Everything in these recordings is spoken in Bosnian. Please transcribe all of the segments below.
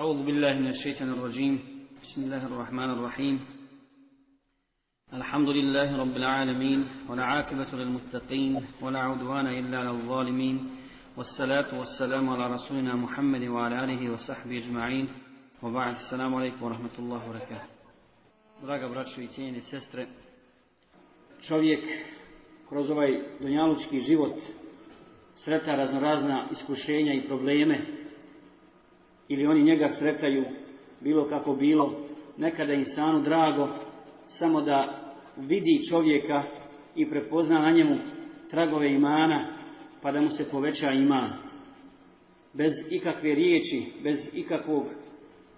أعوذ بالله من الشيطان الرجيم بسم الله الرحمن الرحيم الحمد لله رب العالمين ولا والعاقبة للمتقين ولا عدوان إلا على الظالمين والصلاة والسلام على رسولنا محمد وعلى آله وصحبه أجمعين وبعد السلام عليكم ورحمة الله وبركاته Draga braćo i cijenjene sestre, čovjek kroz ovaj donjalučki život sreta raznorazna iskušenja i probleme ili oni njega sretaju, bilo kako bilo, nekada insanu drago, samo da vidi čovjeka i prepozna na njemu tragove imana, pa da mu se poveća iman. Bez ikakve riječi, bez ikakvog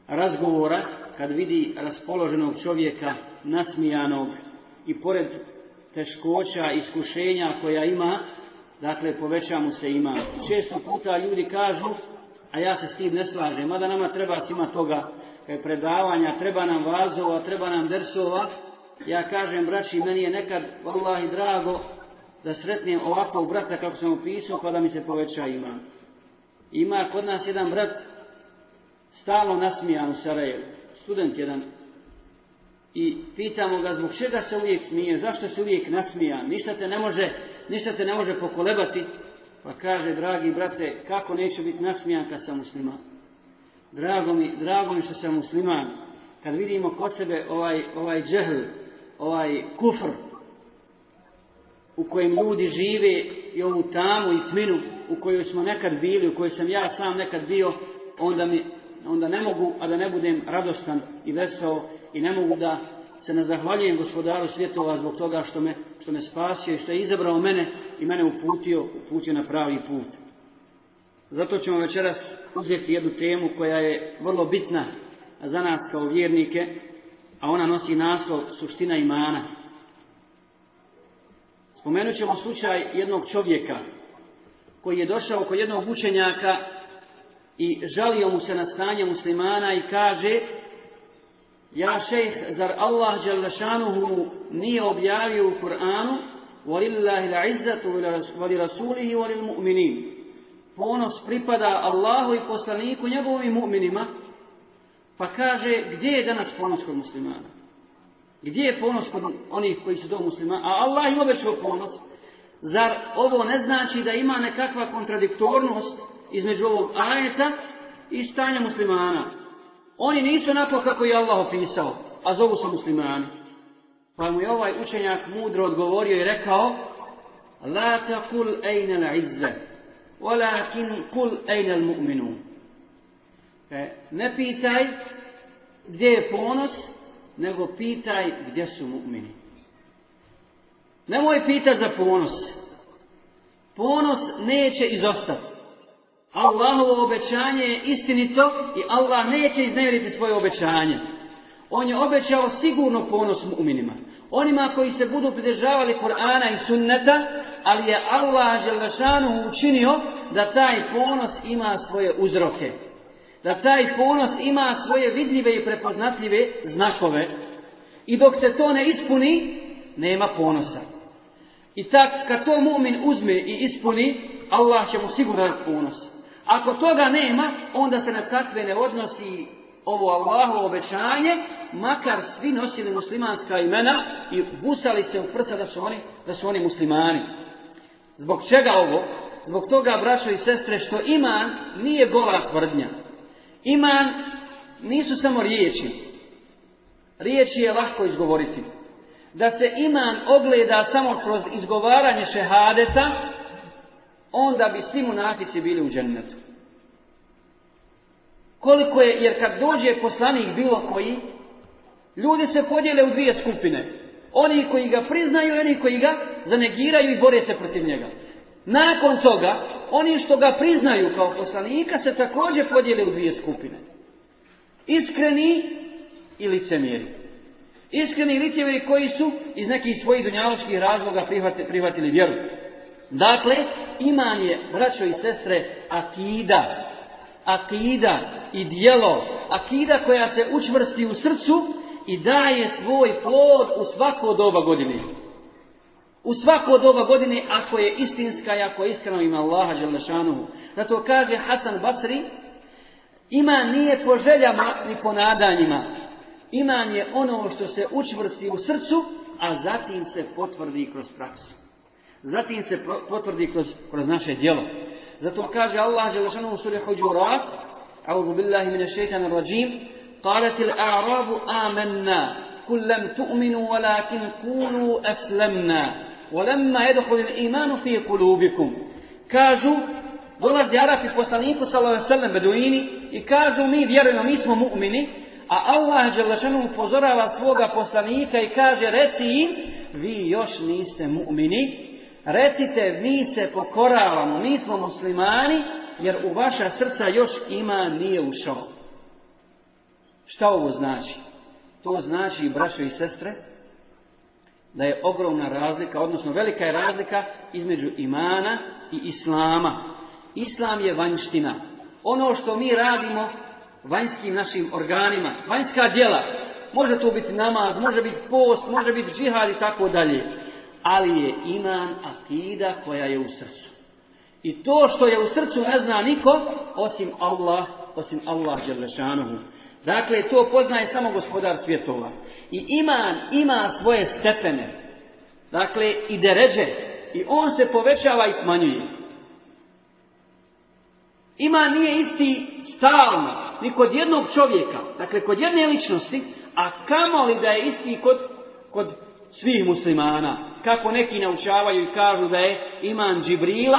razgovora, kad vidi raspoloženog čovjeka, nasmijanog i pored teškoća, iskušenja koja ima, dakle poveća mu se ima. Često puta ljudi kažu, a ja se s tim ne slažem, mada nama treba svima toga kaj predavanja, treba nam vazova, treba nam dersova, ja kažem, braći, meni je nekad, vallahi drago, da sretnem ovakvog brata kako sam opisao, pa da mi se poveća ima. Ima kod nas jedan brat, stalno nasmijan u Sarajevu, student jedan, i pitamo ga zbog čega se uvijek smije, zašto se uvijek nasmijan, ništa te ne može, ništa te ne može pokolebati, pa kaže, dragi brate, kako neće biti nasmijan kad sam musliman? Drago mi, drago mi što sam musliman. Kad vidimo kod sebe ovaj, ovaj džehl, ovaj kufr, u kojem ljudi žive i ovu tamu i tminu u kojoj smo nekad bili, u kojoj sam ja sam nekad bio, onda, mi, onda ne mogu, a da ne budem radostan i vesel i ne mogu da se ne zahvaljujem gospodaru svjetova zbog toga što me, što me spasio i što je izabrao mene i mene uputio, uputio na pravi put. Zato ćemo večeras uzeti jednu temu koja je vrlo bitna za nas kao vjernike, a ona nosi naslov suština imana. Spomenut ćemo slučaj jednog čovjeka koji je došao kod jednog učenjaka i žalio mu se na stanje muslimana i kaže ja šejh, zar Allah Đalešanuhu nije objavio u Kur'anu vali rasulihi vali Ponos pripada Allahu i poslaniku njegovim mu'minima. Pa kaže, gdje je danas ponos kod muslimana? Gdje je ponos kod onih koji se zove muslimana? A Allah je obećao ponos. Zar ovo ne znači da ima nekakva kontradiktornost između ovog ajeta i stanja muslimana? Oni nisu onako kako je Allah opisao, a zovu se muslimani. Pa mu je ovaj učenjak mudro odgovorio i rekao La taqul ejna la izze, walakin kul ejna mu'minu. E, ne pitaj gdje je ponos, nego pitaj gdje su mu'mini. Nemoj pitaj za ponos. Ponos neće izostati. Allahovo obećanje je istinito i Allah neće iznevjeriti svoje obećanje. On je obećao sigurno ponos uminima. Onima koji se budu pridržavali Kur'ana i sunneta, ali je Allah Želešanu učinio da taj ponos ima svoje uzroke. Da taj ponos ima svoje vidljive i prepoznatljive znakove. I dok se to ne ispuni, nema ponosa. I tak, kad to mu'min uzme i ispuni, Allah će mu sigurno ponos. Ako toga nema, onda se na takve ne odnosi ovo Allahovo obećanje, makar svi nosili muslimanska imena i busali se u prca da su oni, da su oni muslimani. Zbog čega ovo? Zbog toga, braćo i sestre, što iman nije gola tvrdnja. Iman nisu samo riječi. Riječi je lahko izgovoriti. Da se iman ogleda samo kroz izgovaranje šehadeta, onda bi svi munafici bili u džennetu. Koliko je, jer kad dođe poslanik bilo koji, ljudi se podijele u dvije skupine. Oni koji ga priznaju i oni koji ga zanegiraju i bore se protiv njega. Nakon toga, oni što ga priznaju kao poslanika se također podijele u dvije skupine. Iskreni i licemjeri. Iskreni i licemjeri koji su iz nekih svojih dunjavskih razloga prihvatili vjeru. Dakle, iman je, braćo i sestre, akida, akida i dijelo, akida koja se učvrsti u srcu i daje svoj plod u svako doba godine. U svako doba godine, ako je istinska i ako je iskreno ima Allaha Đalešanuhu. Zato kaže Hasan Basri, ima nije po željama ni po nadanjima. Iman je ono što se učvrsti u srcu, a zatim se potvrdi kroz praksu. Zatim se potvrdi kroz, kroz naše djelo. Zato kaže Allah Želešanu u suri Huđurat, أعوذ بالله من الشيطان الرجيم قالت الأعراب آمنا قل لم تؤمنوا ولكن قولوا أسلمنا ولما يدخل الإيمان في Arapi poslaniku sallallahu beduini i kažu mi vjerujemo, mi smo mu'mini, a Allah Đelešanu upozorava svoga poslanika i kaže reci im vi još niste mu'mini, Recite, mi se pokoravamo, mi smo muslimani, jer u vaša srca još ima nije ušao. Šta ovo znači? To znači, braćo i sestre, da je ogromna razlika, odnosno velika je razlika između imana i islama. Islam je vanjština. Ono što mi radimo vanjskim našim organima, vanjska djela, može to biti namaz, može biti post, može biti džihad i tako dalje ali je iman akida koja je u srcu. I to što je u srcu ne zna niko, osim Allah, osim Allah Đerlešanuhu. Dakle, to poznaje samo gospodar svjetova. I iman ima svoje stepene, dakle, i dereže i on se povećava i smanjuje. Iman nije isti stalno, ni kod jednog čovjeka, dakle, kod jedne ličnosti, a kamoli da je isti kod, kod svih muslimana, kako neki naučavaju i kažu da je iman Džibrila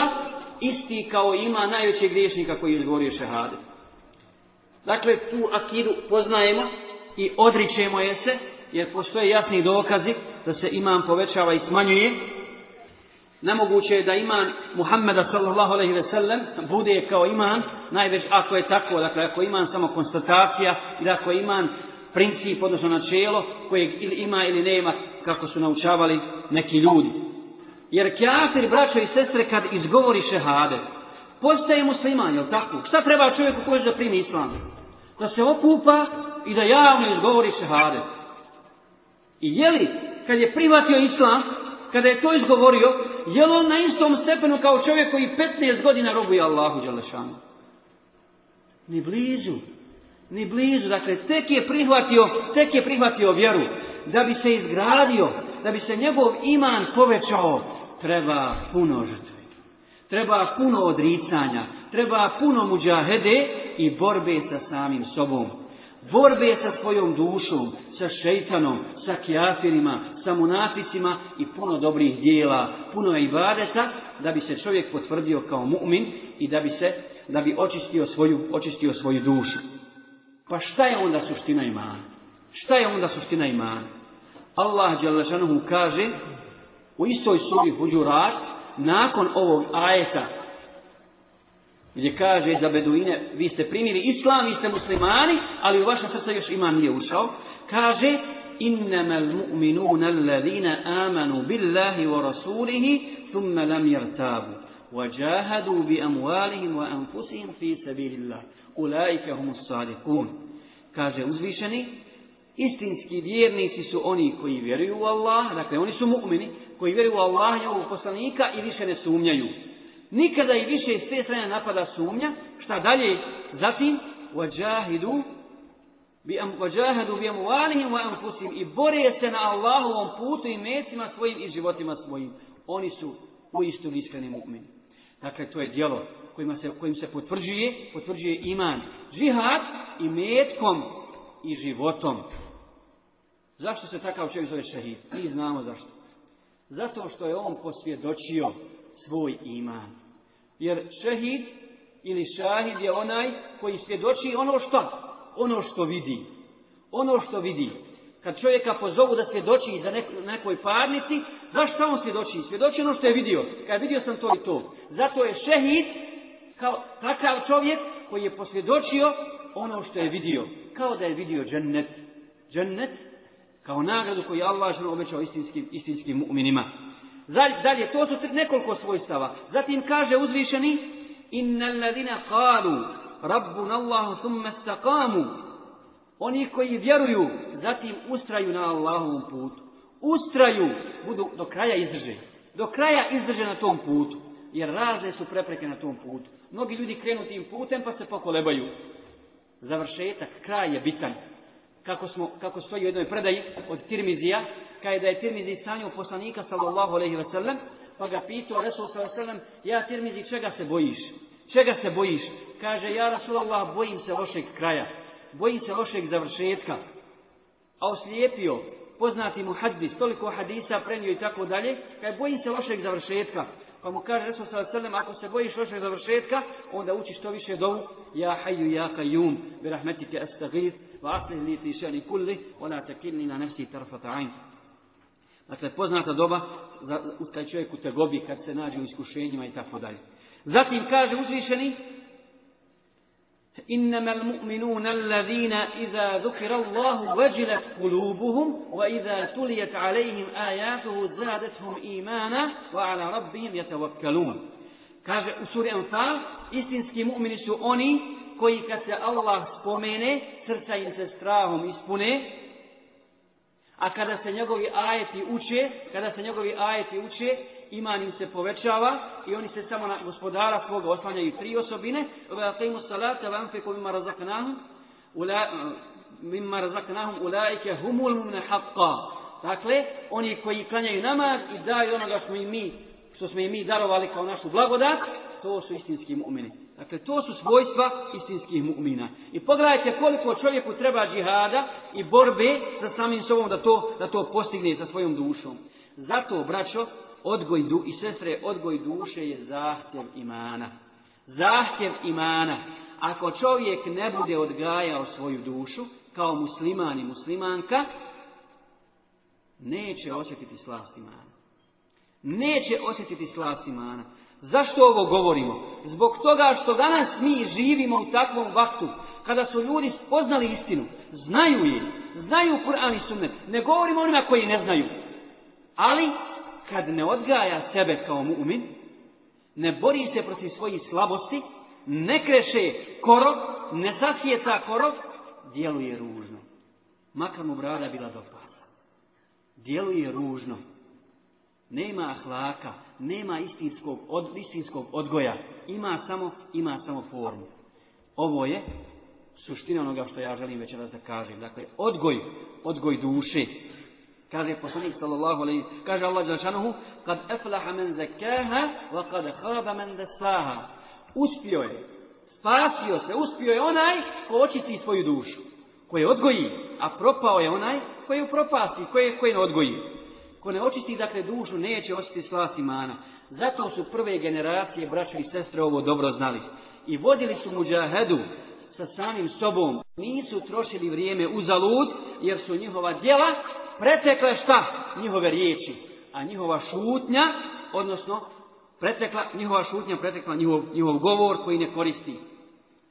isti kao ima najvećeg griješnika koji je izgovorio šehade. Dakle, tu akidu poznajemo i odričemo je se, jer postoje jasni dokazi da se iman povećava i smanjuje. Nemoguće je da iman Muhammeda sallallahu alaihi ve sellem bude kao iman, najveć ako je tako, dakle ako iman samo konstatacija i ako iman princip, odnosno načelo kojeg ili ima ili nema, kako su naučavali neki ljudi. Jer Kjafir, braćo i sestre, kad izgovori šehade, postaje musliman, jel tako? Šta treba čovjeku koji da primi islam? Da se okupa i da javno izgovori šehade. I je li, kad je privatio islam, kada je to izgovorio, je li on na istom stepenu kao čovjek koji 15 godina robuje Allahu Đalešanu? Ni blizu. Ni blizu, dakle, tek je prihvatio, tek je prihvatio vjeru. Da bi se izgradio, da bi se njegov iman povećao, treba puno žrtve. Treba puno odricanja, treba puno muđahede i borbe sa samim sobom. Borbe sa svojom dušom, sa šeitanom, sa kjafirima, sa munaficima i puno dobrih dijela, puno ibadeta, da bi se čovjek potvrdio kao mu'min i da bi, se, da bi očistio, svoju, očistio svoju dušu. Pa šta je onda suština imana? Šta je onda suština imana? Allah Đalešanuhu kaže u istoj suri Huđurat nakon ovog ajeta gdje kaže za Beduine vi ste primili islam, vi ste muslimani ali u vaša srca još iman nije ušao kaže amanu billahi wa آمنوا thumma lam ثم wa jahadu bi amwalihim wa anfusihim fi sabilillah Ulaike humus sadikun. Kaže uzvišeni, istinski vjernici su oni koji vjeruju u Allah, dakle oni su mu'mini, koji vjeruju u Allah i ovog poslanika i više ne sumnjaju. Nikada i više iz te strane napada sumnja. Šta dalje? Zatim, vajahidu I bore se na Allahovom putu i mecima svojim i životima svojim. Oni su u istinu iskreni mu'mini. Dakle, to je djelo kojima se, kojim se potvrđuje, potvrđuje iman. Džihad i metkom i životom. Zašto se takav čovjek zove šehid? Mi znamo zašto. Zato što je on posvjedočio svoj iman. Jer šehid ili šahid je onaj koji svjedoči ono što? Ono što vidi. Ono što vidi. Kad čovjeka pozovu da svjedoči za nekoj parnici, zašto on svjedoči? Svjedoči ono što je vidio. Kad vidio sam to i to. Zato je šehid kao takav čovjek koji je posvjedočio ono što je vidio. Kao da je vidio džennet. Džennet kao nagradu koju je Allah obećao istinskim, istinskim mu'minima. Dalje, to su nekoliko svojstava. Zatim kaže uzvišeni Innal ladina qalu Rabbun Allahu thumma Oni koji vjeruju, zatim ustraju na Allahovom putu. Ustraju, budu do kraja izdrže. Do kraja izdrže na tom putu. Jer razne su prepreke na tom putu. Mnogi ljudi krenu tim putem pa se pokolebaju. Završetak, kraj je bitan. Kako, smo, kako stoji u jednoj predaji od Tirmizija, je da je Tirmizi sanju poslanika sallallahu alaihi ve sellem, pa ga pitao Resul sallallahu ja Tirmizi čega se bojiš? Čega se bojiš? Kaže, ja Rasulallah bojim se lošeg kraja, bojim se lošeg završetka. A oslijepio, poznati mu hadis, toliko hadisa prenio i tako dalje, kaj bojim se lošeg završetka. Pa mu kaže Resul sallallahu ako se bojiš lošeg završetka, onda uči što više dovu ja hayyu ja qayyum bi rahmetike astaghith wa aslih li fi shani kulli wa la takilni na nafsi tarfat ayn. Dakle poznata doba za, kad čovjek tegobi kad se nađe u iskušenjima i tako dalje. Zatim kaže uzvišeni إنما المؤمنون الذين إذا ذكر الله وجلت قلوبهم وإذا تليت عليهم آياته زادتهم إيمانا وعلى ربهم يتوكلون Kaže u istinski oni koji kad se Allah spomene, srca im se strahom ispune, a kada se njegovi ajeti uče, kada se njegovi ajeti uče, iman im se povećava i oni se samo na gospodara svoga oslanjaju. Tri osobine, salata Dakle, oni koji klanjaju namaz i daju onoga što i mi što smo i mi darovali kao našu blagodat, to su istinski mu'mini. Dakle, to su svojstva istinskih mu'mina. I pogledajte koliko čovjeku treba džihada i borbe sa samim sobom da to, da to postigne sa svojom dušom. Zato, braćo, odgoj du, i sestre, odgoj duše je zahtjev imana. Zahtjev imana. Ako čovjek ne bude odgajao svoju dušu, kao musliman i muslimanka, neće osjetiti slast imana. Neće osjetiti slast imana. Zašto ovo govorimo? Zbog toga što danas mi živimo u takvom vaktu, kada su ljudi spoznali istinu, znaju je, znaju Kur'an i Sunnet, ne govorimo onima koji ne znaju, ali kad ne odgaja sebe kao mu'min, ne bori se protiv svojih slabosti, ne kreše korov, ne sasjeca korov, djeluje ružno. Makar mu brada bila do pasa. Djeluje ružno. Nema hlaka, nema istinskog, od, istinskog odgoja. Ima samo, ima samo formu. Ovo je suština onoga što ja želim večeras da kažem. Dakle, odgoj, odgoj duše, Kaže poslanik sallallahu alejhi, kaže Allah džalaluhu "Kad aflaha men zakkaha wa kad khaba men Uspio je, spasio se, uspio je onaj ko očisti svoju dušu, ko je odgoji, a propao je onaj ko je propasti, ko je ne odgoji. Ko ne očisti dakle dušu, neće očistiti slast imana. Zato su prve generacije braća i sestre ovo dobro znali i vodili su muđahedu sa samim sobom. Nisu trošili vrijeme uzalud jer su njihova djela pretekle šta? Njihove riječi. A njihova šutnja, odnosno, pretekla, njihova šutnja pretekla njihov, njihov govor koji ne koristi.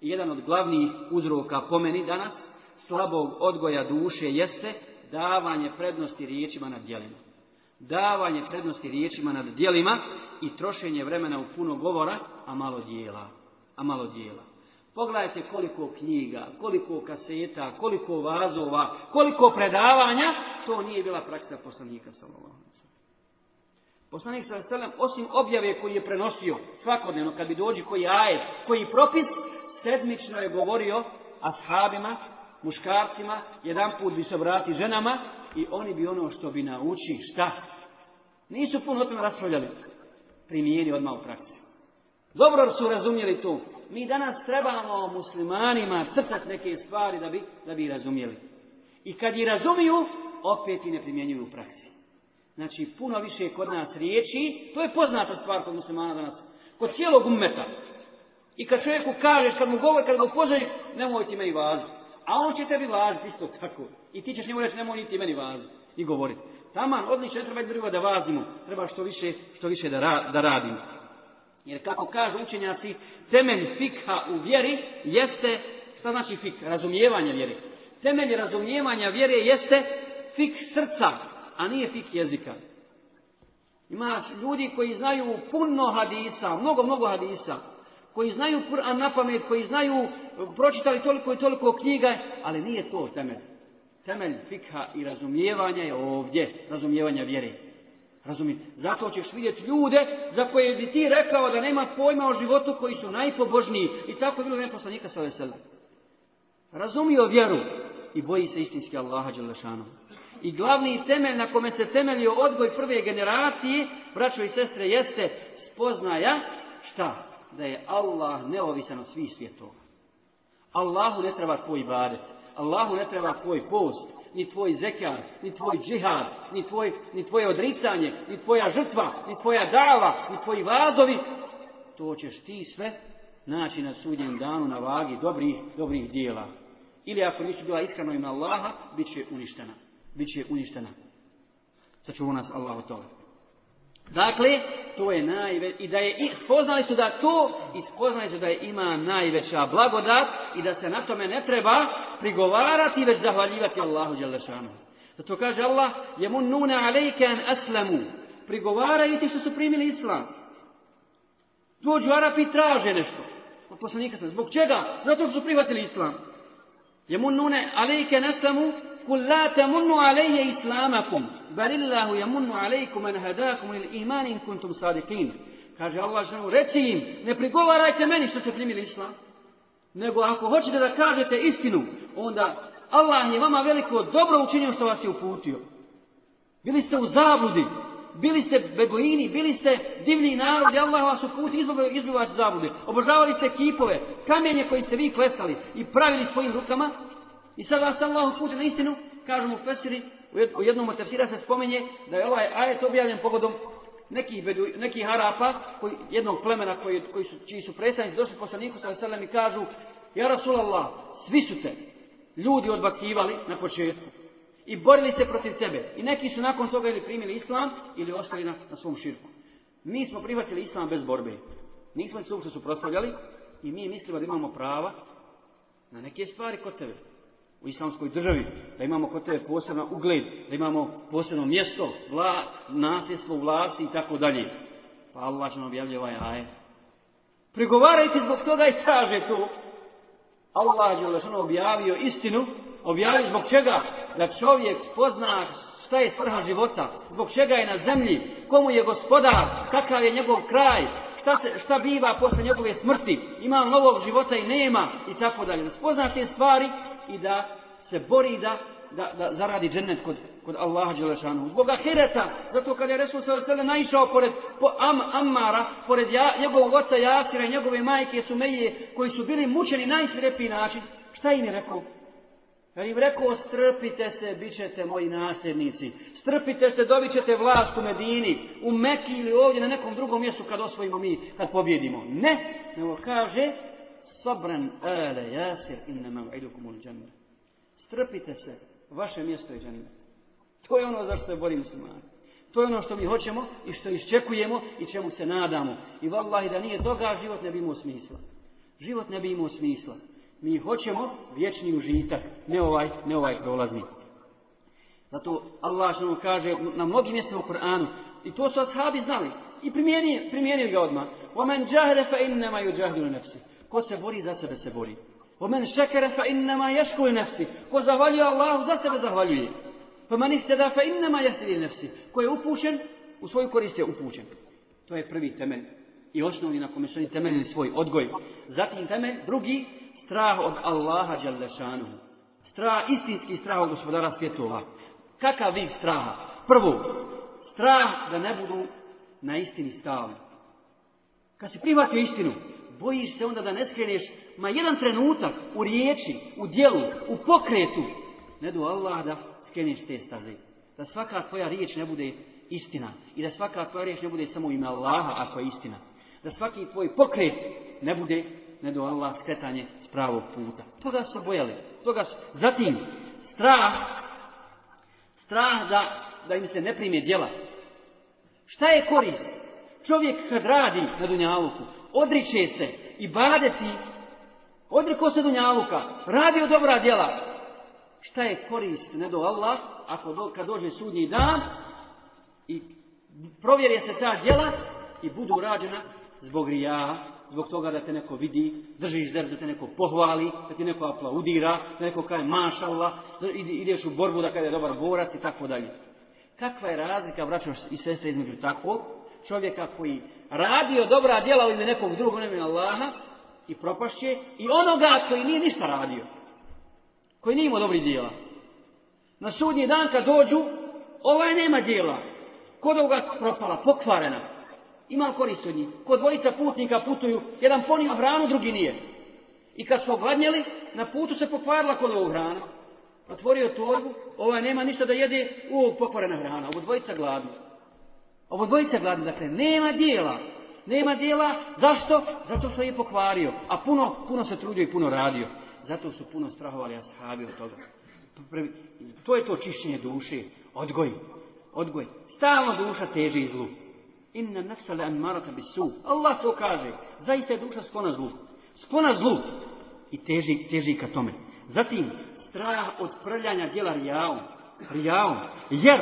I jedan od glavnih uzroka pomeni danas, slabog odgoja duše, jeste davanje prednosti riječima nad djelima. Davanje prednosti riječima nad djelima i trošenje vremena u puno govora, a malo dijela. A malo dijela. Pogledajte koliko knjiga, koliko kaseta, koliko vazova, koliko predavanja, to nije bila praksa poslanika sallallahu Poslanik sa osim objave koju je prenosio svakodnevno, kad bi dođi koji ajet, koji propis, sedmično je govorio ashabima, muškarcima, jedan put bi se vrati ženama i oni bi ono što bi nauči, šta? Nisu puno o tome raspravljali, primijeni odmah u praksi. Dobro su razumjeli to, mi danas trebamo muslimanima crtati neke stvari da bi, da bi razumjeli. I kad ih razumiju, opet i ne primjenjuju u praksi. Znači, puno više kod nas riječi, to je poznata stvar kod muslimana danas, kod cijelog umeta. I kad čovjeku kažeš, kad mu govori, kad mu pozoriš, nemoj ti meni vaziti. A on će tebi vaziti isto tako. I ti ćeš njemu reći, nemoj ti meni vaziti. I govoriti. Taman, odlično, ne treba drugo da vazimo. Treba što više, što više da, da radimo. Jer kako kažu učenjaci, temelj fikha u vjeri jeste, šta znači fik? Razumijevanje vjeri. Temelj razumijevanja vjere jeste fik srca, a nije fik jezika. Ima ljudi koji znaju puno hadisa, mnogo, mnogo hadisa, koji znaju Kur'an na pamet, koji znaju, pročitali toliko i toliko knjiga, ali nije to temelj. Temelj fikha i razumijevanja je ovdje, razumijevanja vjere razumije Zato ćeš vidjeti ljude za koje bi ti rekao da nema pojma o životu koji su najpobožniji. I tako je bilo neposlanika poslanika sa vesela. Razumio vjeru i boji se istinski Allaha Đelešanu. I glavni temelj na kome se temelio odgoj prve generacije, braćo i sestre, jeste spoznaja šta? Da je Allah neovisan od svih svjetova. Allahu ne treba tvoj ibadet. Allahu ne treba tvoj post ni tvoj zekat, ni tvoj džihad, ni, tvoj, ni tvoje odricanje, ni tvoja žrtva, ni tvoja dava, ni tvoji vazovi. To ćeš ti sve naći na sudnjem danu na vagi dobrih, dobrih dijela. Ili ako nisu bila iskreno ima Allaha, bit će uništena. Bit će uništena. Sačuvu nas Allah o Dakle, to je najve... i da je spoznali su da to i spoznali su da je ima najveća blagodat i da se na tome ne treba prigovarati već zahvaljivati Allahu Đelešanu. Zato kaže Allah, Je alejke an aslamu, prigovaraju ti što su primili islam. Dođu Arapi i traže nešto. Od poslanika sam, zbog čega? Zato što su prihvatili islam. Je alejke alejken aslamu, قل لا تمنوا علي إسلامكم بل الله يمن عليكم أن هداكم للإيمان إن كنتم صادقين Kaže Allah ženu, reci im, ne prigovarajte meni što ste primili islam. Nego ako hoćete da kažete istinu, onda Allah je vama veliko dobro učinio što vas je uputio. Bili ste u zabludi, bili ste begoini, bili ste divni narodi, Allah vas uputio, izbog, vas zabludi. Obožavali ste kipove, kamenje koji ste vi klesali i pravili svojim rukama, i sad vas Allah uputi na istinu, kažemo u Fesiri, u jednom od se spominje da je ovaj ajet objavljen pogodom nekih, bedu, nekih harapa koji, jednog plemena koji, koji su, čiji su predstavnici došli poslaniku sa veselem i kažu Ja Rasulallah, svi su te ljudi odbacivali na početku i borili se protiv tebe. I neki su nakon toga ili primili islam ili ostali na, svom širku. Mi smo prihvatili islam bez borbe. Nismo se su suprotstavljali i mi mislimo da imamo prava na neke stvari kod tebe u islamskoj državi, da imamo kod tebe posebno ugled, da imamo posebno mjesto, vla, nasljedstvo vlasti i tako dalje. Pa Allah nam objavlja ovaj haj... Pregovarajte zbog toga i traže to. Allah je objavio istinu, objavio zbog čega? Da čovjek spozna šta je svrha života, zbog čega je na zemlji, komu je gospodar, kakav je njegov kraj, šta, se, šta biva posle njegove smrti, ima novog života i nema i tako dalje. Da spozna te stvari i da se bori da, da, zaradi džennet kod, kod Allaha Đelešanu. Zbog ahireta, zato kada je Resul Celesele naišao pored po Am, Ammara, pored ja, njegovog oca Jasira i njegove majke Sumeje, koji su bili mučeni najsvirepiji način, šta im je rekao? Jer im rekao, strpite se, bit ćete moji nasljednici. Strpite se, dobit ćete vlast u Medini, u Meki ili ovdje na nekom drugom mjestu kad osvojimo mi, kad pobjedimo. Ne, nego kaže, Sabran ala jasir inna mav'idukum džanna. Strpite se, vaše mjesto je džanna. To je ono zašto se bori muslimani. To je ono što mi hoćemo i što iščekujemo i čemu se nadamo. I vallahi da nije toga, život ne bi imao smisla. Život ne bi imao smisla. Mi hoćemo vječni užitak, ne ovaj, ne ovaj prolazni. Zato Allah što nam kaže na mnogim mjestima u Koranu, i to su ashabi znali, i primijenili, ga odmah. وَمَنْ جَهْدَ فَإِنَّمَا يُجَهْدُ nafsih Ko se bori, za sebe se bori. meni šekere fa innama i nefsi. Ko zahvaljuje Allahu, za sebe zahvaljuje. Pa man teda fa innama jehtedi nefsi. Ko je upućen, u svoju korist je upućen. To je prvi temelj i osnovni na kome su temeljili svoj odgoj. Zatim temelj, drugi, strah od Allaha Đalešanu. Strah, istinski strah od gospodara svjetova. Kakav vid straha? Prvo, strah da ne budu na istini stali. Kad si prihvatio istinu, Bojiš se onda da ne skreneš ma jedan trenutak u riječi, u djelu, u pokretu. Ne do Allah da skreneš te staze. Da svaka tvoja riječ ne bude istina. I da svaka tvoja riječ ne bude samo ime Allaha ako je istina. Da svaki tvoj pokret ne bude ne do Allah skretanje s pravog puta. Toga su bojali. Toga Zatim, strah. Strah da, da im se ne prime djela. Šta je korist? Čovjek kad radi na dunjaluku, odriče se i badeti, odreko se dunjaluka, radio dobra djela. Šta je korist ne do Allah, ako kad dođe sudnji dan i provjere se ta djela i budu rađena zbog rija, zbog toga da te neko vidi, držiš zrz, da te neko pohvali, da ti neko aplaudira, da neko kaže mašallah, da ideš u borbu da kada je dobar borac i tako dalje. Kakva je razlika, braćo i sestre, između takvog čovjeka koji radio dobra djela u ime nekog drugog, ime Allaha, i propašće, i onoga koji nije ništa radio, koji nije imao dobrih djela. Na sudnji dan kad dođu, ovaj nema djela, kod ovoga propala, pokvarena, ima korist od njih. Kod dvojica putnika putuju, jedan ponio hranu, drugi nije. I kad su ogladnjeli, na putu se pokvarila kod ovog hrana. Otvorio torbu, ovaj nema ništa da jede, u pokvarena hrana, ovo dvojica gladno. Ovo dvojica gladni, dakle, nema djela. Nema djela. zašto? Zato što je pokvario, a puno, puno se trudio i puno radio. Zato su puno strahovali ashabi od toga. To je to čišćenje duše, odgoj, odgoj. Stalno duša teži zlu. Inna nafsa le anmarata su, Allah to kaže. Zaista je duša sklona zlu. Sklona zlu. I teži, teži ka tome. Zatim, strah od prljanja djela rijavom. Rijavom. Jer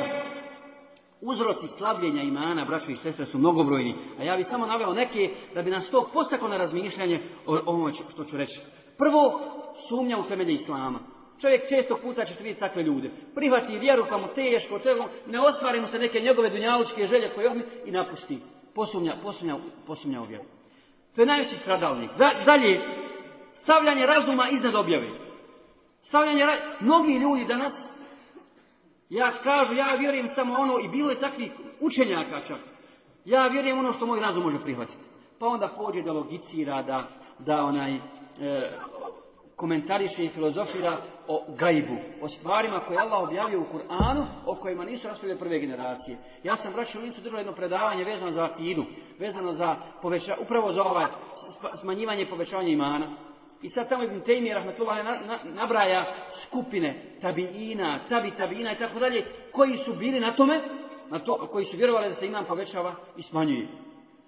Uzroci slabljenja imana, braćo i sestre, su mnogobrojni. A ja bih samo naveo neke da bi nas to postaklo na razmišljanje o onome što ću reći. Prvo, sumnja u temelje Islama. Čovjek često puta će vidjeti takve ljude. Prihvati vjeru pa mu teško, teško ne ostvari mu se neke njegove dunjalučke želje koje on i napusti. Posumnja, posumnja, posumnja u vjeru. To je najveći stradalnik. dalje, stavljanje razuma iznad objave. Stavljanje, ra... mnogi ljudi danas ja kažu, ja vjerujem samo ono, i bilo je takvih učenjaka čak. Ja vjerujem ono što moj razum može prihvatiti. Pa onda pođe da logicira, da, da onaj, e, komentariše i filozofira o gajbu, o stvarima koje Allah objavio u Kur'anu, o kojima nisu raspravile prve generacije. Ja sam vraćao licu držao jedno predavanje vezano za akidu, vezano za poveća, upravo za ovaj smanjivanje i povećanje imana. I sad tamo Ibn Tejmije, rahmetullahi nabraja skupine tabiina, tabi tabiina i tako dalje, koji su bili na tome, na to, koji su vjerovali da se imam povećava i smanjuje.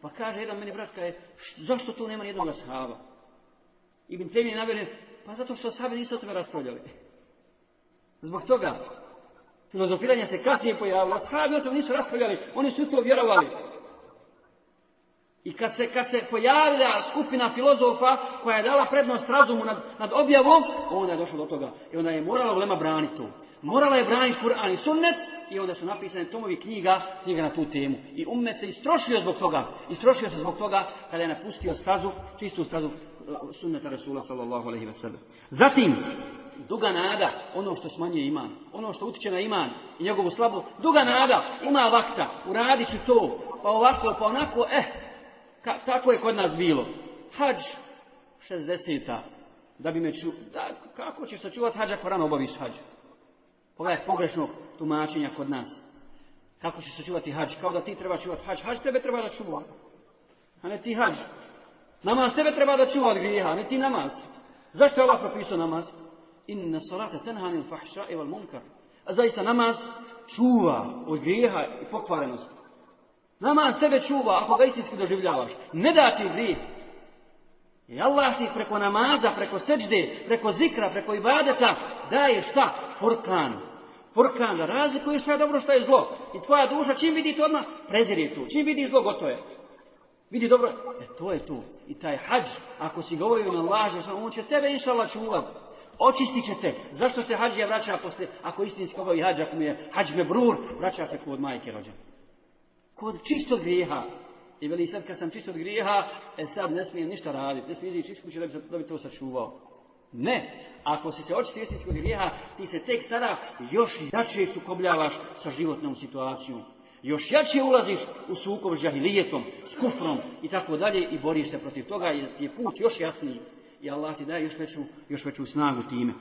Pa kaže jedan meni brat, kaže, zašto tu nema nijednog ashaba? Ibn Tejmije je navjeren, pa zato što ashabi nisu o tome raspravljali. Zbog toga, filozofiranje se kasnije pojavila, ashabi o tome nisu raspravljali, oni su to vjerovali. I kad se, kad se pojavila skupina filozofa koja je dala prednost razumu nad, nad objavom, onda je došlo do toga. I onda je morala ulema braniti to. Morala je braniti Kur'an i sunnet i onda su napisane tomovi knjiga, knjiga na tu temu. I umet se istrošio zbog toga. Istrošio se zbog toga kada je napustio stazu, čistu stazu sunneta Rasula sallallahu alaihi wa Zatim, duga nada, ono što smanjuje iman, ono što utječe na iman i njegovu slabost, duga nada, ima vakta, uradit ću to, pa ovako, pa onako, eh, Ka, tako je kod nas bilo. Hadž 60 Da bi me ču... Da, kako ćeš sačuvati hađa ako rano obaviš hađ? Pogledaj pogrešnog tumačenja kod nas. Kako ćeš sačuvati hađ? Kao da ti treba čuvati hađ. Hađ tebe treba da čuva. A ne ti hađ. Namaz tebe treba da čuva od grijeha, a ne ti namaz. Zašto je Allah propisao namaz? Inna salata tenhanil fahša eval munkar. A zaista namaz čuva od grijeha i pokvarenosti. Namaz tebe čuva ako ga istinski doživljavaš. Ne da ti grije. I Allah ti preko namaza, preko seđde, preko zikra, preko ibadeta daje šta? Furkan. Furkan da razlikuje šta je dobro, šta je zlo. I tvoja duša čim vidi to odmah, je tu. Čim vidi zlo, gotovo je. Vidi dobro, e to je tu. I taj hađ, ako si govorio na samo on će tebe inšala čuvat. Očistit će te. Zašto se hađija vraća poslije, ako istinski ovaj hađ, ako mi je hađ me vraća se kod majke rođena kod čistog grijeha. I veli sad kad sam čistog grijeha, e sad ne smijem ništa raditi, ne smijem ići iskući da bi, da bi to sačuvao. Ne, ako si se očiti istinskog grijeha, ti se tek sada još jače sukobljavaš sa životnom situacijom. Još jače ulaziš u sukob s žahilijetom, s kufrom i tako dalje i boriš se protiv toga jer ti je put još jasniji. I Allah ti daje još veću, još veću snagu time.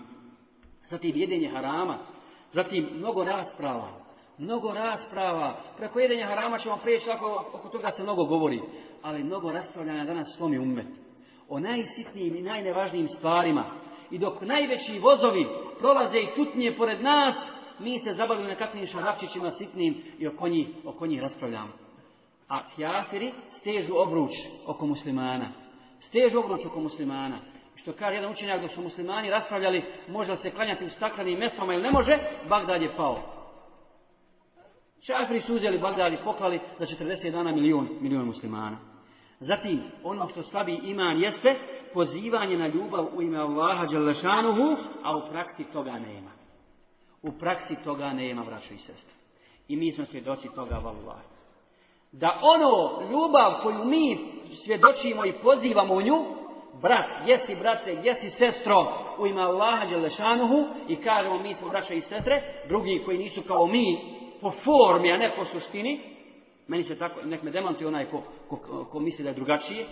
Zatim jedenje harama, zatim mnogo rasprava, mnogo rasprava. Preko jedenja harama ćemo prijeći, oko toga se mnogo govori. Ali mnogo raspravljanja danas slomi umet. O najsitnijim i najnevažnijim stvarima. I dok najveći vozovi prolaze i tutnije pored nas, mi se zabavimo nekakvim šarafčićima sitnim i oko njih, raspravljamo. A kjafiri stežu obruč oko muslimana. Stežu obruč oko muslimana. Što kaže jedan učenjak dok su muslimani raspravljali može se klanjati u staklenim mestvama ili ne može, Bagdad je pao. Šafri su uzeli Bagdad poklali za 40 dana milijun, muslimana. Zatim, ono što slabi iman jeste pozivanje na ljubav u ime Allaha Đalešanuhu, a u praksi toga nema. U praksi toga nema, braćo i sestre. I mi smo svjedoci toga, vallaha. Da ono ljubav koju mi svjedočimo i pozivamo u nju, brat, jesi brate, jesi sestro u ime Allaha Đelešanuhu i kažemo mi smo braća i sestre, drugi koji nisu kao mi, po formi, a ne po suštini, meni se tako, nek me demanti onaj ko, ko, misli da je drugačije,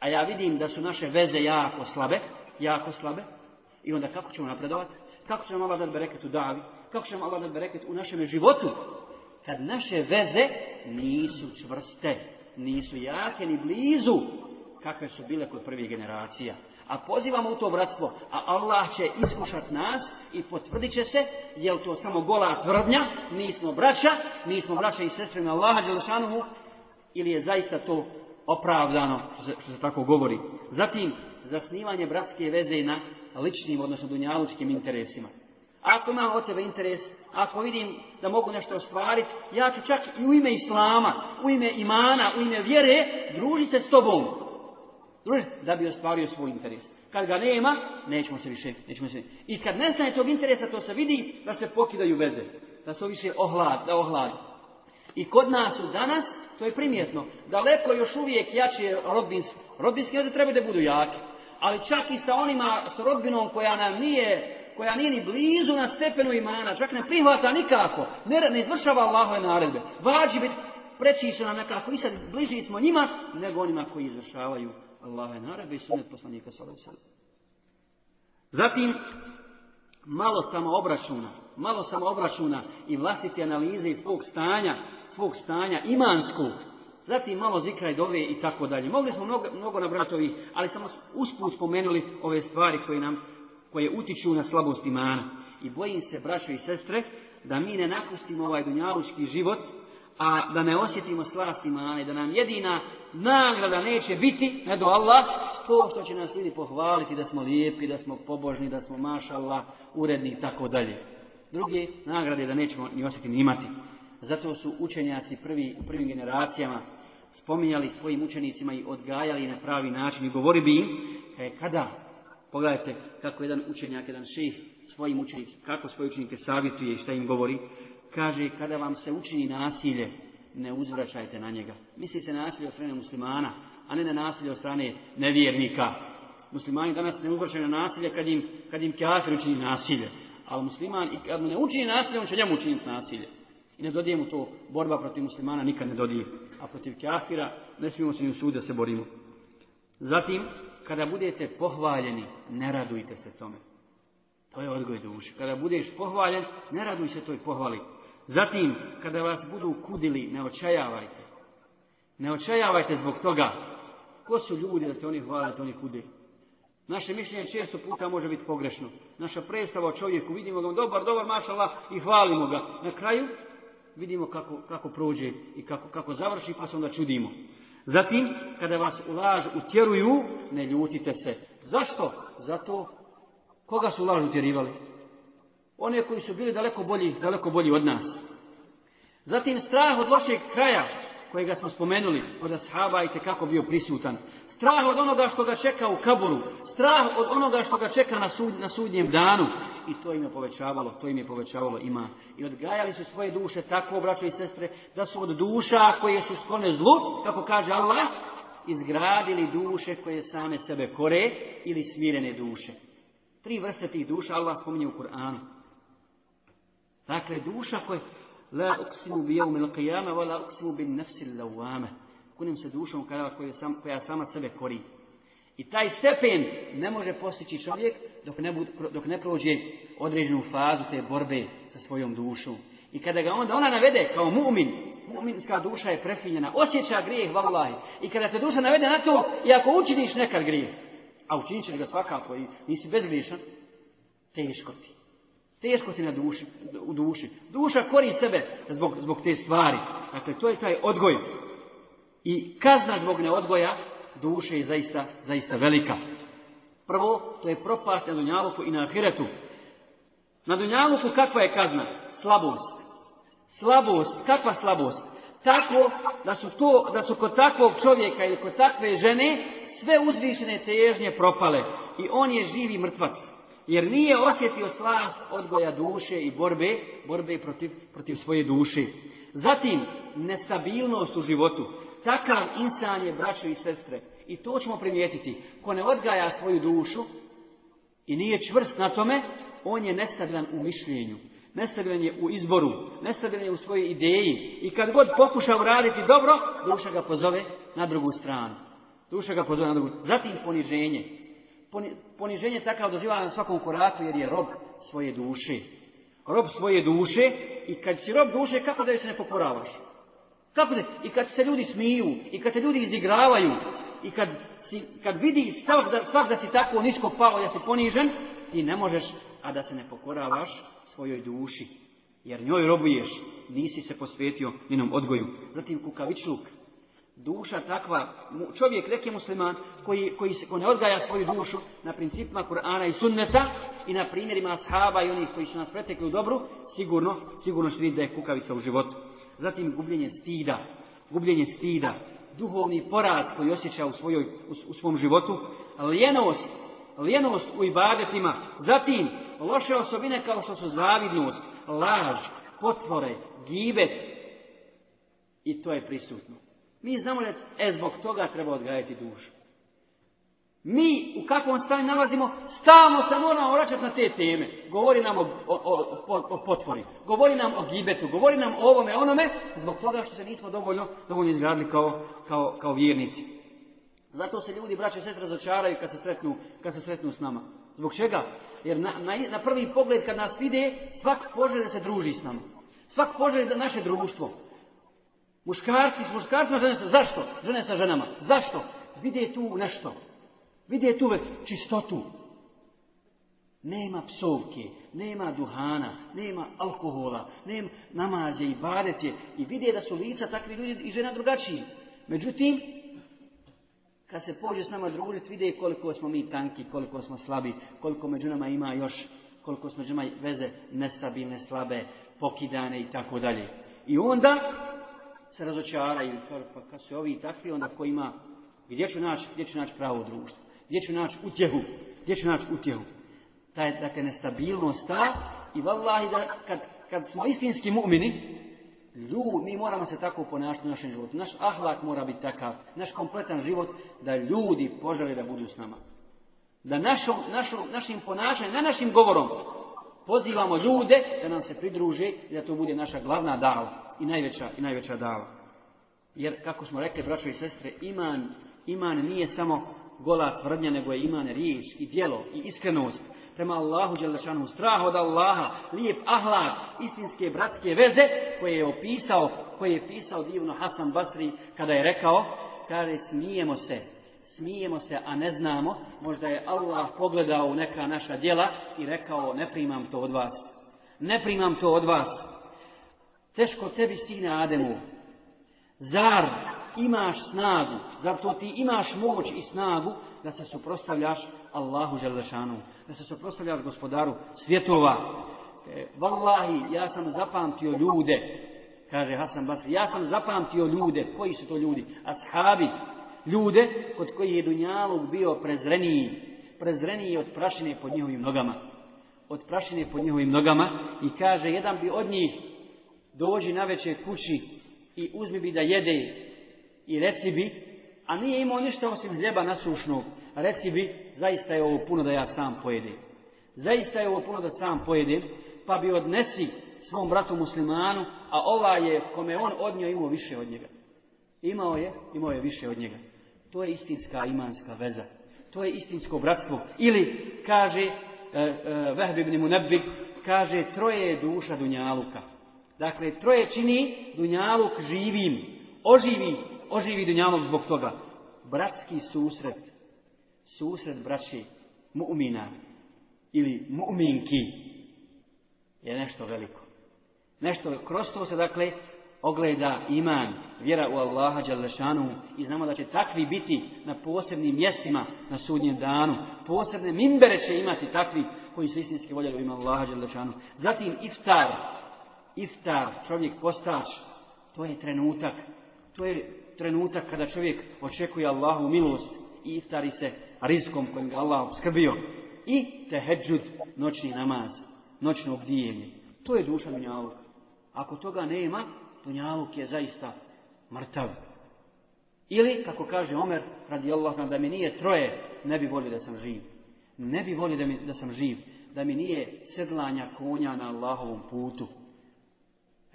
a ja vidim da su naše veze jako slabe, jako slabe, i onda kako ćemo napredovati? Kako ćemo Allah dati bereket u davi? Kako ćemo Allah dati bereket u našem životu? Kad naše veze nisu čvrste, nisu jake ni blizu kakve su bile kod prvih generacija. A pozivamo u to bratstvo, a Allah će iskušat nas i potvrdit će se, jel to samo gola tvrdnja, mi smo braća, mi smo braća i sestre na Allaha ili je zaista to opravdano, što se, tako govori. Zatim, zasnivanje bratske veze na ličnim, odnosno dunjalučkim interesima. Ako imam od tebe interes, ako vidim da mogu nešto ostvariti, ja ću čak i u ime Islama, u ime imana, u ime vjere, druži se s tobom. Družiti da bi ostvario svoj interes. Kad ga nema, nećemo se više, nećemo se... I kad nestane tog interesa, to se vidi da se pokidaju veze. Da se više ohlad, da ohladi. I kod nas u danas, to je primjetno, daleko još uvijek jače rodbinske. Rodbinske veze treba da budu jake. Ali čak i sa onima, s rodbinom koja nam nije koja nije ni blizu na stepenu imana, čak ne prihvata nikako, ne, ne izvršava Allahove naredbe. Vađi biti, preći su nam nekako i sad bliži smo njima nego onima koji izvršavaju i sunet poslanika Zatim, malo samo obračuna, malo samo i vlastite analize i svog stanja, svog stanja imanskog, zatim malo zikra i dove i tako dalje. Mogli smo mnogo, mnogo ovih, ali samo usput spomenuli ove stvari koje nam koje utiču na slabost imana. I bojim se, braćo i sestre, da mi ne napustimo ovaj dunjavučki život, a da ne osjetimo slast imana i da nam jedina nagrada neće biti, ne do Allah, to što će nas ljudi pohvaliti da smo lijepi, da smo pobožni, da smo mašala uredni i tako dalje. Drugi nagrade da nećemo ni osjeti ni imati. Zato su učenjaci prvi, u prvim generacijama spominjali svojim učenicima i odgajali na pravi način i govori bi im e, kada, pogledajte kako jedan učenjak, jedan ših, svojim učenicima, kako svoje učenike savjetuje i šta im govori, kaže kada vam se učini nasilje, ne uzvraćajte na njega. Misli se nasilje od strane muslimana, a ne na nasilje od strane nevjernika. Muslimani danas ne uzvraćaju na nasilje kad im, kad im Kjafir učini nasilje. Ali musliman, i kad mu ne učini nasilje, on će njemu učiniti nasilje. I ne dodije mu to, borba protiv muslimana nikad ne dodije. A protiv kafira ne smijemo se ni u da se borimo. Zatim, kada budete pohvaljeni, ne radujte se tome. To je odgoj duše. Kada budeš pohvaljen, ne raduj se toj pohvali. Zatim, kada vas budu kudili, ne očajavajte. Ne očajavajte zbog toga. Ko su ljudi da te oni hvale, da te oni kude? Naše mišljenje često puta može biti pogrešno. Naša predstava o čovjeku, vidimo ga, dobar, dobar, mašala, i hvalimo ga. Na kraju vidimo kako, kako prođe i kako, kako završi, pa se onda čudimo. Zatim, kada vas u laž utjeruju, ne ljutite se. Zašto? Zato, koga su laž utjerivali? one koji su bili daleko bolji, daleko bolji od nas. Zatim strah od lošeg kraja, kojega smo spomenuli, od ashaba i kako bio prisutan. Strah od onoga što ga čeka u kaburu, strah od onoga što ga čeka na, sud, na sudnjem danu. I to im je povećavalo, to im je povećavalo ima. I odgajali su svoje duše tako, braće i sestre, da su od duša koje su sklone zlu, kako kaže Allah, izgradili duše koje same sebe kore ili smirene duše. Tri vrste tih duša Allah spominje u Kur'anu. Dakle, duša koja la uksimu bi il qiyama, wa la bin lawama. Kunim se dušom koja, sam, koja sama sebe kori. I taj stepen ne može postići čovjek dok ne, dok ne prođe određenu fazu te borbe sa svojom dušom. I kada ga onda ona navede kao mu'min, mu'minska duša je prefinjena, osjeća grijeh, vallahi. I kada te duša navede na to, i ako učiniš nekad grijeh, a učinit ćeš ga svakako i nisi bezgriješan, teško ti. Teško ti na u duši. Duša kori sebe zbog, zbog te stvari. Dakle, to je taj odgoj. I kazna zbog neodgoja duše je zaista, zaista velika. Prvo, to je propast na Dunjaluku i na Ahiretu. Na Dunjaluku kakva je kazna? Slabost. Slabost. Kakva slabost? Tako da su, to, da su kod takvog čovjeka ili kod takve žene sve uzvišene težnje propale. I on je živi mrtvac jer nije osjetio slast odgoja duše i borbe, borbe protiv, protiv svoje duše. Zatim, nestabilnost u životu. Takav insan je braćo i sestre. I to ćemo primijetiti. Ko ne odgaja svoju dušu i nije čvrst na tome, on je nestabilan u mišljenju. Nestabilan je u izboru, nestabilan je u svojoj ideji. I kad god pokuša uraditi dobro, duša ga pozove na drugu stranu. Duša ga pozove na drugu. Zatim poniženje poniženje takav doživa na svakom koraku jer je rob svoje duše. Rob svoje duše i kad si rob duše kako da joj se ne pokoravaš? Kako da, I kad se ljudi smiju, i kad te ljudi izigravaju, i kad, si, kad vidi svak da, da si tako nisko pao, da si ponižen, ti ne možeš, a da se ne pokoravaš svojoj duši. Jer njoj robuješ, nisi se posvetio njenom odgoju. Zatim kukavičluk, Duša takva, čovjek neki musliman koji, koji, se, koji ne odgaja svoju dušu na principima Kur'ana i sunneta i na primjerima ashaba i onih koji su nas pretekli u dobru, sigurno, sigurno će da je kukavica u životu. Zatim gubljenje stida, gubljenje stida, duhovni poraz koji osjeća u, svojoj, u, svom životu, lijenost, lijenost u ibadetima, zatim loše osobine kao što su zavidnost, laž, potvore, gibet i to je prisutno. Mi znamo da e, zbog toga treba odgajati dušu. Mi u kakvom stanju nalazimo, stalno se moramo vraćati na te teme. Govori nam o, o, potvori, govori nam o gibetu, govori nam o ovome, onome, zbog toga što se nismo dovoljno, dovoljno izgradili kao, kao, kao vjernici. Zato se ljudi, braće i sestre, razočaraju kad se sretnu, kad se sretnu s nama. Zbog čega? Jer na, na, prvi pogled kad nas vide, svak poželi da se druži s nama. Svak poželi da naše društvo. Muškarci s muškarcima, žene sa... Zašto? Žene sa ženama. Zašto? Vide tu nešto. Vide tu čistotu. Nema psovke, nema duhana, nema alkohola, nema namaze i badete. I vide da su lica takvi ljudi i žena drugačiji. Međutim, kad se pođe s nama družiti, vide koliko smo mi tanki, koliko smo slabi, koliko među nama ima još, koliko smo među nama veze nestabilne, slabe, pokidane i tako dalje. I onda se razočaraju, pa kad se ovi takvi, onda ko ima, gdje ću naći, gdje ću naći pravo društvo, gdje ću naći utjehu, gdje ću naći utjehu. je dakle, nestabilnost ta i vallahi da kad, kad smo istinski mu'mini, mi moramo se tako ponašati u našem životu. Naš ahlak mora biti takav, naš kompletan život, da ljudi požele da budu s nama. Da našim ponašanjem, na našim govorom, pozivamo ljude da nam se pridruže i da to bude naša glavna dala i najveća, i najveća dava. Jer, kako smo rekli, braćo i sestre, iman, iman nije samo gola tvrdnja, nego je iman riječ i djelo i iskrenost. Prema Allahu Đelešanu, strah od Allaha, lijep ahlak, istinske bratske veze koje je opisao, koje je pisao divno Hasan Basri kada je rekao, kaže smijemo se, smijemo se, a ne znamo, možda je Allah pogledao neka naša djela i rekao ne primam to od vas. Ne primam to od vas. Teško tebi, sine Ademu. Zar imaš snagu, zar to ti imaš moć i snagu da se suprostavljaš Allahu Želešanu, da se suprostavljaš gospodaru svjetova. E, ja sam zapamtio ljude, kaže Hasan Basri, ja sam zapamtio ljude, koji su to ljudi? Ashabi, ljude kod koji je Dunjalog bio prezreniji, prezreniji od prašine pod njihovim nogama. Od prašine pod njihovim nogama i kaže, jedan bi od njih dođi na večer kući i uzmi bi da jede i reci bi, a nije imao ništa osim hljeba nasušnog, reci bi, zaista je ovo puno da ja sam pojedem. Zaista je ovo puno da sam pojedem pa bi odnesi svom bratu muslimanu, a ova je, kome on odnio, imao više od njega. Imao je, imao je više od njega. To je istinska imanska veza. To je istinsko bratstvo. Ili, kaže eh, eh kaže, troje je duša Dunjaluka. Dakle, troje čini dunjaluk živim. Oživi, oživi dunjaluk zbog toga. Bratski susret, susret braći mu'mina ili mu'minki je nešto veliko. Nešto, kroz to se dakle ogleda iman, vjera u Allaha Đalešanu i znamo da će takvi biti na posebnim mjestima na sudnjem danu. Posebne mimbere će imati takvi koji su istinski voljeli u ima Allaha Đalešanu. Zatim iftar, iftar, čovjek postač, to je trenutak, to je trenutak kada čovjek očekuje Allahu milost i iftari se rizkom kojim ga Allah obskrbio. I teheđud, noćni namaz, noćno obdijenje. To je duša dunjavog. Ako toga nema, dunjavog je zaista mrtav. Ili, kako kaže Omer, radi Allah, da mi nije troje, ne bi volio da sam živ. Ne bi volio da, mi, da sam živ. Da mi nije sedlanja konja na Allahovom putu.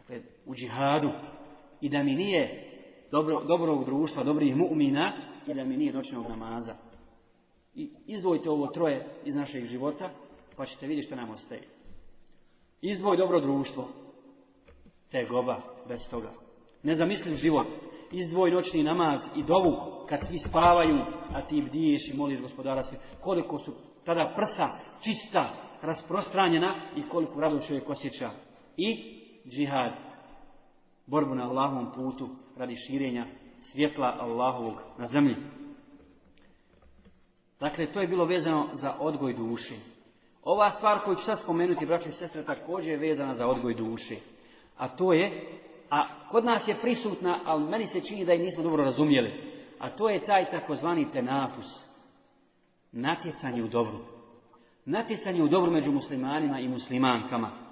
Dakle, u džihadu i da mi nije dobro, dobrog društva, dobrih mu'mina i da mi nije noćnog namaza. I izdvojite ovo troje iz našeg života pa ćete vidjeti što nam ostaje. Izdvoj dobro društvo. Te goba bez toga. Ne zamisli život. Izdvoj noćni namaz i dovu kad svi spavaju, a ti bdiješ i moliš gospodara svi. Koliko su tada prsa čista, rasprostranjena i koliko radu čovjek osjeća. I džihad, borbu na Allahovom putu radi širenja svjetla Allahovog na zemlji. Dakle, to je bilo vezano za odgoj duši. Ova stvar koju ću sad spomenuti, braće i sestre, također je vezana za odgoj duši. A to je, a kod nas je prisutna, ali meni se čini da je nismo dobro razumjeli, a to je taj takozvani tenafus, natjecanje u dobru. Natjecanje u dobru među muslimanima i muslimankama.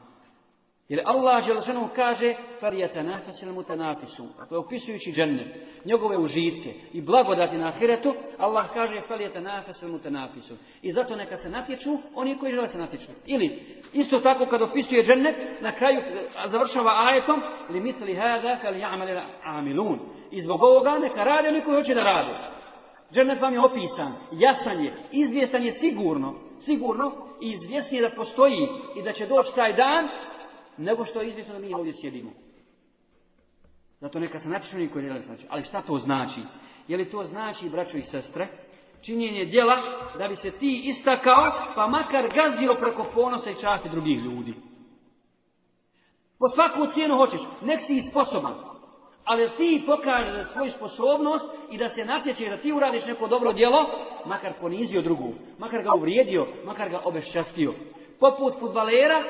Jer Allah Želešanu kaže Farijata nafasil mutanafisu. je opisujući džennet, njegove užitke i blagodati na ahiretu, Allah kaže Farijata nafasil I zato neka se natječu oni koji žele se natječu. Ili, isto tako kad opisuje džennet, na kraju završava ajetom li mitli hada fel ja'mali amilun. I zbog ovoga neka rade oni koji hoće da rade. Džennet vam je opisan, jasan je, izvjestan je sigurno, sigurno i izvjesni da postoji i da će doći taj dan nego što je izvjesno da mi ovdje sjedimo. Zato neka se napišu koji ne znači. Ali šta to znači? Je li to znači, braćo i sestre, činjenje djela da bi se ti istakao, pa makar gazio preko ponosa i časti drugih ljudi? Po svaku cijenu hoćeš, nek si sposoban. Ali ti pokažeš svoju sposobnost i da se natječe da ti uradiš neko dobro djelo, makar ponizio drugu, makar ga uvrijedio, makar ga obeščastio. Poput futbalera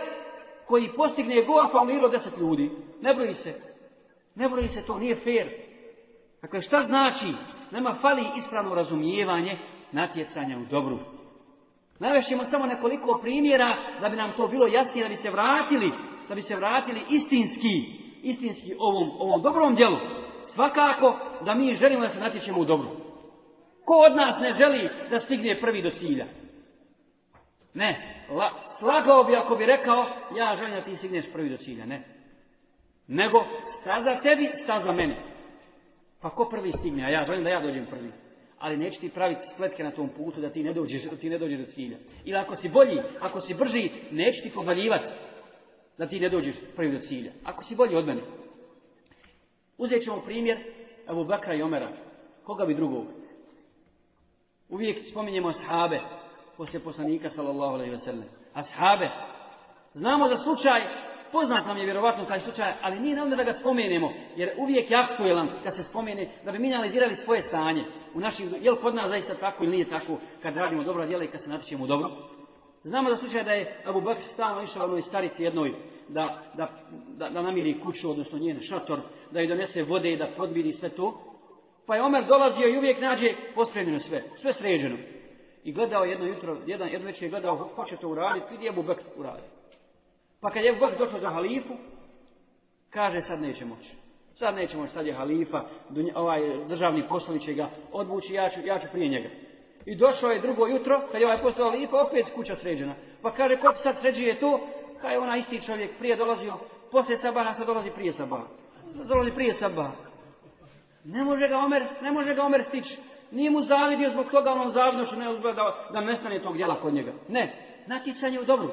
koji postigne gol bilo pa deset ljudi. Ne broji se. Ne broji se, to nije fair. Dakle, šta znači? Nema fali ispravno razumijevanje natjecanja u dobru. Navešćemo samo nekoliko primjera da bi nam to bilo jasnije, da bi se vratili, da bi se vratili istinski, istinski ovom, ovom dobrom djelu. Svakako da mi želimo da se natječemo u dobru. Ko od nas ne želi da stigne prvi do cilja? Ne slagao bi ako bi rekao, ja želim da ti stigneš prvi do cilja, ne. Nego, staza tebi, staza meni. Pa ko prvi stigne, a ja želim da ja dođem prvi. Ali neće ti praviti spletke na tom putu da ti ne dođeš, da ti ne dođeš do cilja. Ili ako si bolji, ako si brži, neće ti pobaljivati da ti ne dođeš prvi do cilja. Ako si bolji od mene. Uzet ćemo primjer Abu Bakra i Omera. Koga bi drugog? Uvijek spominjemo sahabe, poslije poslanika sallallahu alaihi ve sellem. Ashabe. Znamo za slučaj, poznat nam je vjerovatno taj slučaj, ali nije nam da ga spomenemo, jer uvijek je aktuelan kad se spomene, da bi mi analizirali svoje stanje. U našim, jel kod nas zaista tako ili nije tako, kad radimo dobra djela i kad se natječemo u dobro. Znamo za slučaj da je Abu Bakr stalno išao onoj starici jednoj da, da, da, namiri kuću, odnosno njen šator, da joj donese vode i da podmiri sve to. Pa je Omer dolazio i uvijek nađe pospremljeno sve, sve sređeno. I gledao jedno jutro, jedan, jedno večer je gledao ko će to uraditi, vidi Ebu Bekr uradio. Pa kad je Ebu Bekr došao za halifu, kaže sad neće moći. Sad neće moći, sad je halifa, ovaj državni poslovi će ga odvući, ja ću, prije njega. I došao je drugo jutro, kad je ovaj postao halifa, opet kuća sređena. Pa kaže, ko sad sređuje to? Kaj je ona isti čovjek prije dolazio, poslije sabaha, sad dolazi prije sabaha. Sad dolazi prije sabaha. Ne može ga Omer, ne može ga Omer stići. Nije mu zavidio zbog toga, onom što ne uzgledao da nestane tog djela kod njega. Ne, natjecanje u dobru.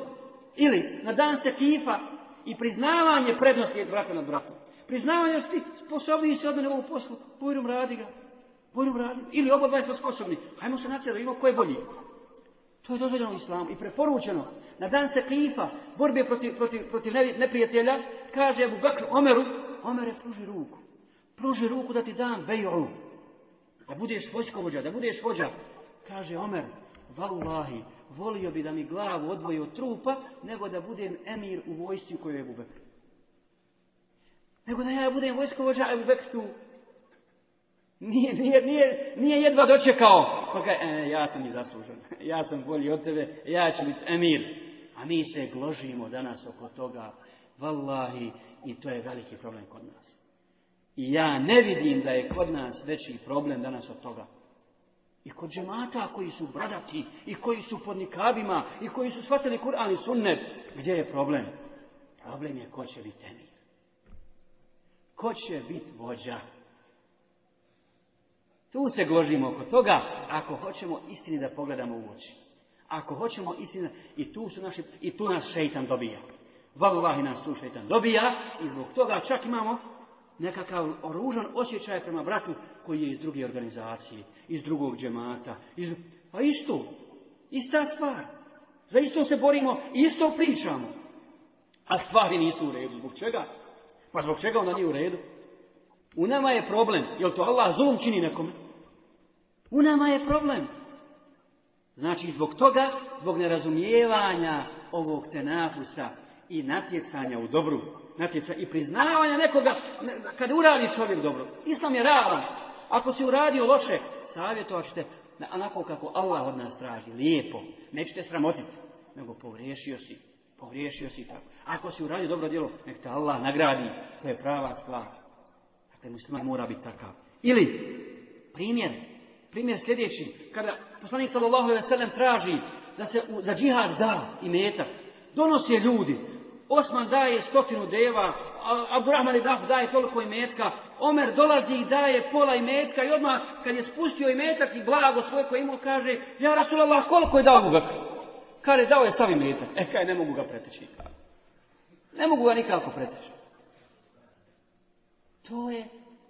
Ili na dan se kifa i priznavanje prednosti je brata nad bratom. Priznavanje ti sposobniji se od u poslu. pojrum radi ga. Pojrum radi. Ili oba dva smo sposobni. Hajmo se natjecati da vidimo ko je bolji. To je dozvoljeno u islamu i preporučeno. Na dan se kifa, borbe protiv, protiv, protiv neprijatelja, kaže Abu Bakr Omeru, Omere pruži ruku. Pruži ruku da ti dam beju. Da budeš vojskovođa, da budeš vođa. Kaže Omer, vallahi, volio bi da mi glavu odvoji od trupa, nego da budem emir u vojsci u kojoj je Nego da ja budem vojskovođa u tu Nije, nije, nije, jedva dočekao. Pa e, ja sam i zaslužen. Ja sam bolji od tebe. Ja ću biti emir. A mi se gložimo danas oko toga. Vallahi, i to je veliki problem kod nas. I ja ne vidim da je kod nas veći problem danas od toga. I kod džemata koji su bradati, i koji su pod nikabima, i koji su shvatili Kur'an i sunnet, gdje je problem? Problem je ko će biti temi. Ko će biti vođa? Tu se gložimo oko toga, ako hoćemo istini da pogledamo u oči. Ako hoćemo istini, i tu, su naši, i tu nas šeitan dobija. Vagovahi nas tu šeitan dobija i zbog toga čak imamo nekakav oružan osjećaj prema bratu koji je iz druge organizacije, iz drugog džemata. Iz... Pa isto, ista stvar. Za isto se borimo, isto pričamo. A stvari nisu u redu. Zbog čega? Pa zbog čega ona nije u redu? U nama je problem. Jel to Allah zulum čini nekome? U nama je problem. Znači, zbog toga, zbog nerazumijevanja ovog tenafusa i natjecanja u dobru, natjeca i priznavanja nekoga kad uradi čovjek dobro. Islam je ravan. Ako si uradio loše, savjetovat ćete onako kako Allah od nas traži, lijepo. Nećete sramotiti, nego pogriješio si, povriješio si tako. Ako si uradio dobro djelo, nek te Allah nagradi, to je prava stvar. Dakle, musliman mora biti takav. Ili, primjer, primjer sljedeći, kada poslanik sallallahu traži da se za džihad da i metak, donose ljudi, Osman daje stotinu deva, Abdurrahman i daje toliko metka, Omer dolazi i daje pola metka, i odmah kad je spustio imetak i blago svoje koje imao kaže, ja Rasulallah koliko je dao mu Bekr? Kaže, dao je sam imetak. E kaj, ne mogu ga preteći nikako. Ne mogu ga nikako preteći. To je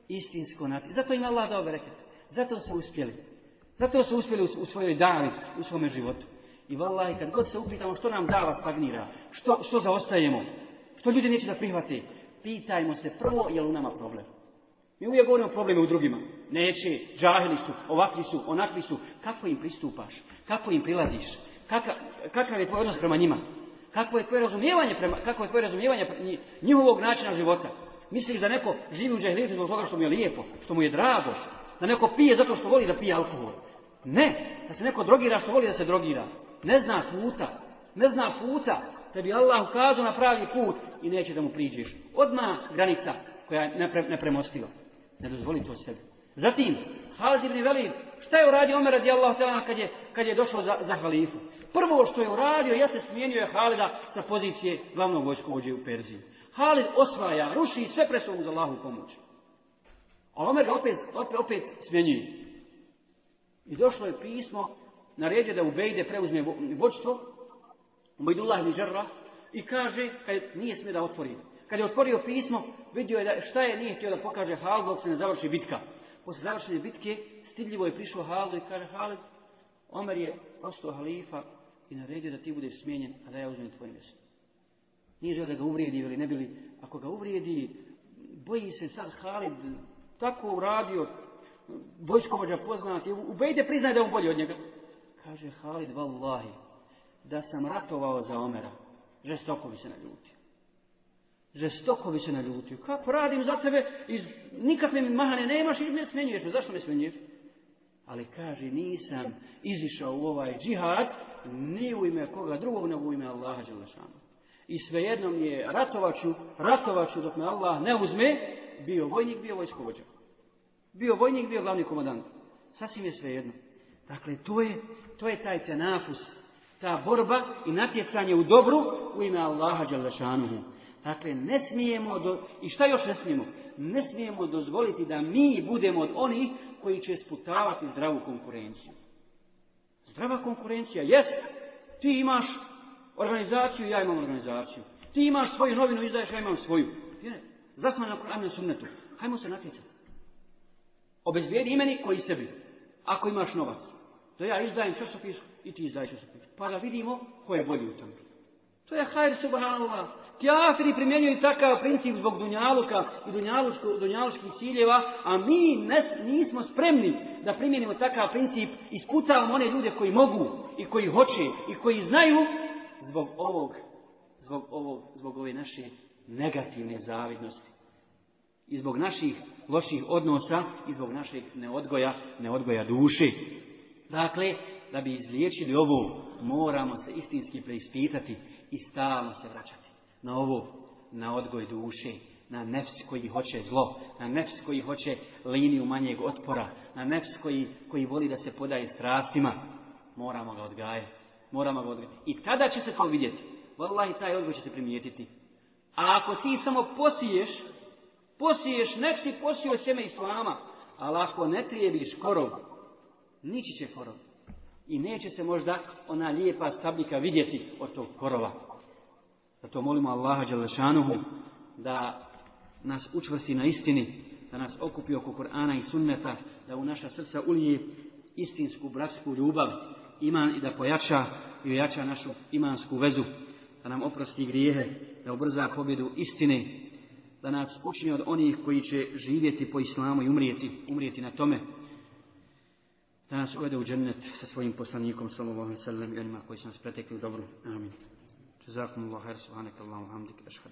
istinsko nati. Zato im Allah dao bereket. Zato su uspjeli. Zato su uspjeli u svojoj dani, u svome životu. I vallahi, kad god se upitamo što nam dava stagnira, što, što zaostajemo, što ljudi neće da prihvati, pitajmo se prvo je li u nama problem. Mi uvijek govorimo o problemu u drugima. Neće, džaheli su, ovakvi su, onakvi su. Kako im pristupaš? Kako im prilaziš? Kaka, kakav je tvoj odnos prema njima? Kako je tvoje razumijevanje, prema, kako je tvoje razumijevanje njihovog načina života? Misliš da neko živi u zbog toga što mu je lijepo, što mu je drago, da neko pije zato što voli da pije alkohol. Ne, da se neko drogira što voli da se drogira, ne zna puta. Ne zna puta. Da bi Allah ukazao na pravi put i neće da mu priđeš. Odmah granica koja je nepre, nepremostiva. Ne dozvoli to sebi. Zatim, Halid ibn Velid, šta je uradio Omer radi Allah kad je, kad je došao za, za halifu? Prvo što je uradio, jeste smijenio je Halida sa pozicije glavnog vojskovođe u Perziji. Halid osvaja, ruši sve presovu za Allahu pomoć. A Omer ga opet, opet, opet I došlo je pismo naredio da Ubejde preuzme vođstvo, Ubejdullah ibn Đarra, i kaže, kad nije smio da otvori. Kad je otvorio pismo, vidio je da, šta je nije htio da pokaže Haldu, dok se ne završi bitka. Posle završene bitke, stidljivo je prišao Halu i kaže, Halid, Omer je ostao halifa i naredio da ti budeš smijenjen, a da ja uzmem tvoje mjesto. Nije želio da ga uvrijedi, ili ne bili, ako ga uvrijedi, boji se sad Halid, tako uradio, vojskovođa poznati, Ubejde priznaje da je on bolji od njega. Kaže Halid vallahi, da sam ratovao za Omera, žestoko bi se naljutio. Žestoko bi se naljutio. Kako radim za tebe, iz nikakve mi mahane nemaš i ne smenjuješ me. Zašto me smenjuješ? Ali kaže, nisam izišao u ovaj džihad, ni u ime koga drugog, nego u ime Allaha Đelešanu. I svejedno mi je ratovaču, ratovaču dok me Allah ne uzme, bio vojnik, bio vojskovođa. Bio vojnik, bio glavni komandant. Sasvim je svejedno. Dakle, to je, to je taj tenafus, ta borba i natjecanje u dobru u ime Allaha Đalešanuhu. Dakle, ne smijemo, i šta još ne smijemo? Ne smijemo dozvoliti da mi budemo od onih koji će sputavati zdravu konkurenciju. Zdrava konkurencija, jes, ti imaš organizaciju, ja imam organizaciju. Ti imaš svoju novinu, izdaješ, ja imam svoju. na sunnetu. Hajmo se natjecati. Obezbijedi imeni koji sebi. Ako imaš novac, da ja izdajem časopis i ti izdaj časopis. Pa da vidimo ko je bolji u tome. To je hajr subhanallah. Kjafiri primjenjuju takav princip zbog dunjaluka i dunjaluških ciljeva, a mi nismo spremni da primjenimo takav princip i sputavamo one ljude koji mogu i koji hoće i koji znaju zbog ovog, zbog ovog, zbog ove naše negativne zavidnosti i zbog naših loših odnosa i zbog našeg neodgoja, neodgoja duši. Dakle, da bi izliječili ovo, moramo se istinski preispitati i stalno se vraćati na ovu, na odgoj duše, na nefs koji hoće zlo, na nefs koji hoće liniju manjeg otpora, na nefs koji, voli da se podaje strastima. Moramo ga odgajati. Moramo ga odgajati. I tada će se to vidjeti. i taj odgoj će se primijetiti. A ako ti samo posiješ Posiješ, nek si posio sjeme islama, ali ako ne trijebiš korov, nići će korov. I neće se možda ona lijepa stabljika vidjeti od tog korova. Zato molimo Allaha Đalešanuhu da nas učvrsti na istini, da nas okupi oko Kur'ana i sunneta, da u naša srca ulije istinsku bratsku ljubav, iman i da pojača i ojača našu imansku vezu, da nam oprosti grijehe, da ubrza pobjedu istine da nas učini od onih koji će živjeti po islamu i umrijeti, umrijeti na tome. Da nas uvede u džennet sa svojim poslanikom, sallallahu alaihi sallam, i onima koji su nas pretekli u dobru. Amin. subhanak,